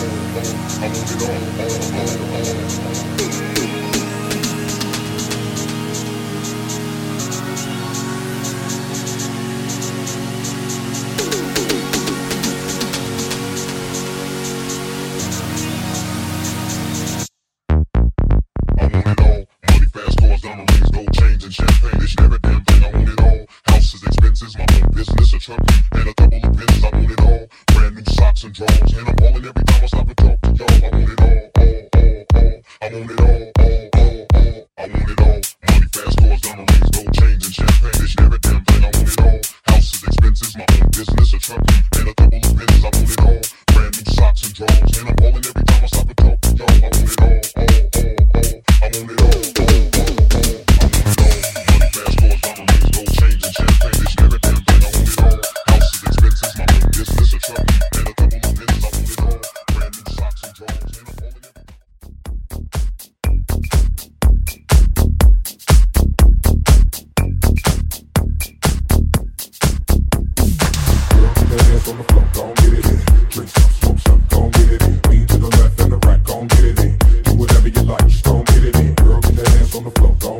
Thank you. and and I'm ballin' every time I stop and talk to y'all. I want it all, all, all, all. I want it all, all, all, all. I want it all. Money, fast cars, diamond rings, gold chains, and champagne. They never every damn thing. I want it all. Houses, expenses, my own business, a truck, and a couple of Benzes. I want it all. Brand new socks and drawers, and I'm ballin' every time I stop and talk to y'all. I want it all, all, all, all. I want it all, all, all. on the floor, gon' get it in. Drink some, smoke some, gon' get it in. Lean to the left and the right, gon' get it in. Do whatever you like, just gon' get it in. Girl, get that ass on the floor, gon'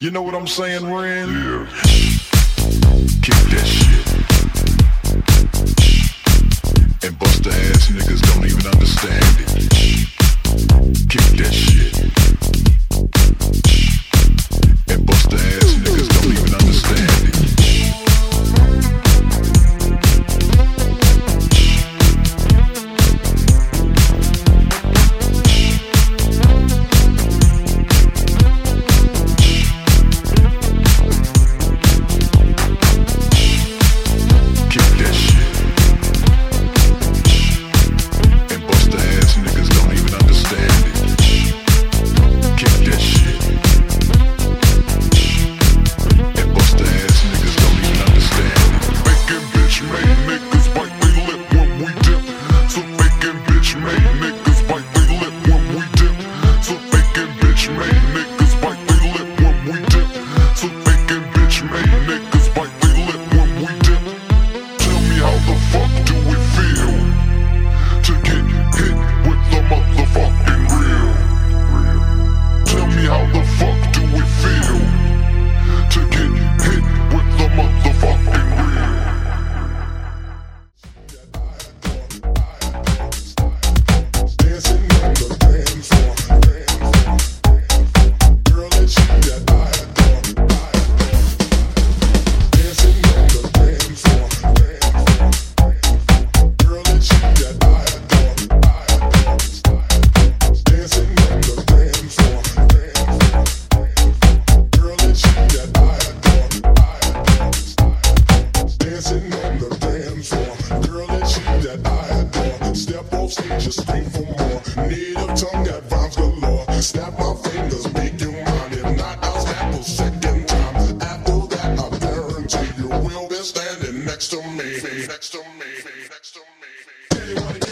You know what I'm saying, Ren? Yeah. Kick that shit. And bust the ass niggas don't even understand it. Kick that shit. Just scream for more. Need a tongue got rhymes galore. Snap my fingers, make you mine. If not, I'll snap a second time. After that, I guarantee you will be standing next to me. Next to me. Next to me. Next to me.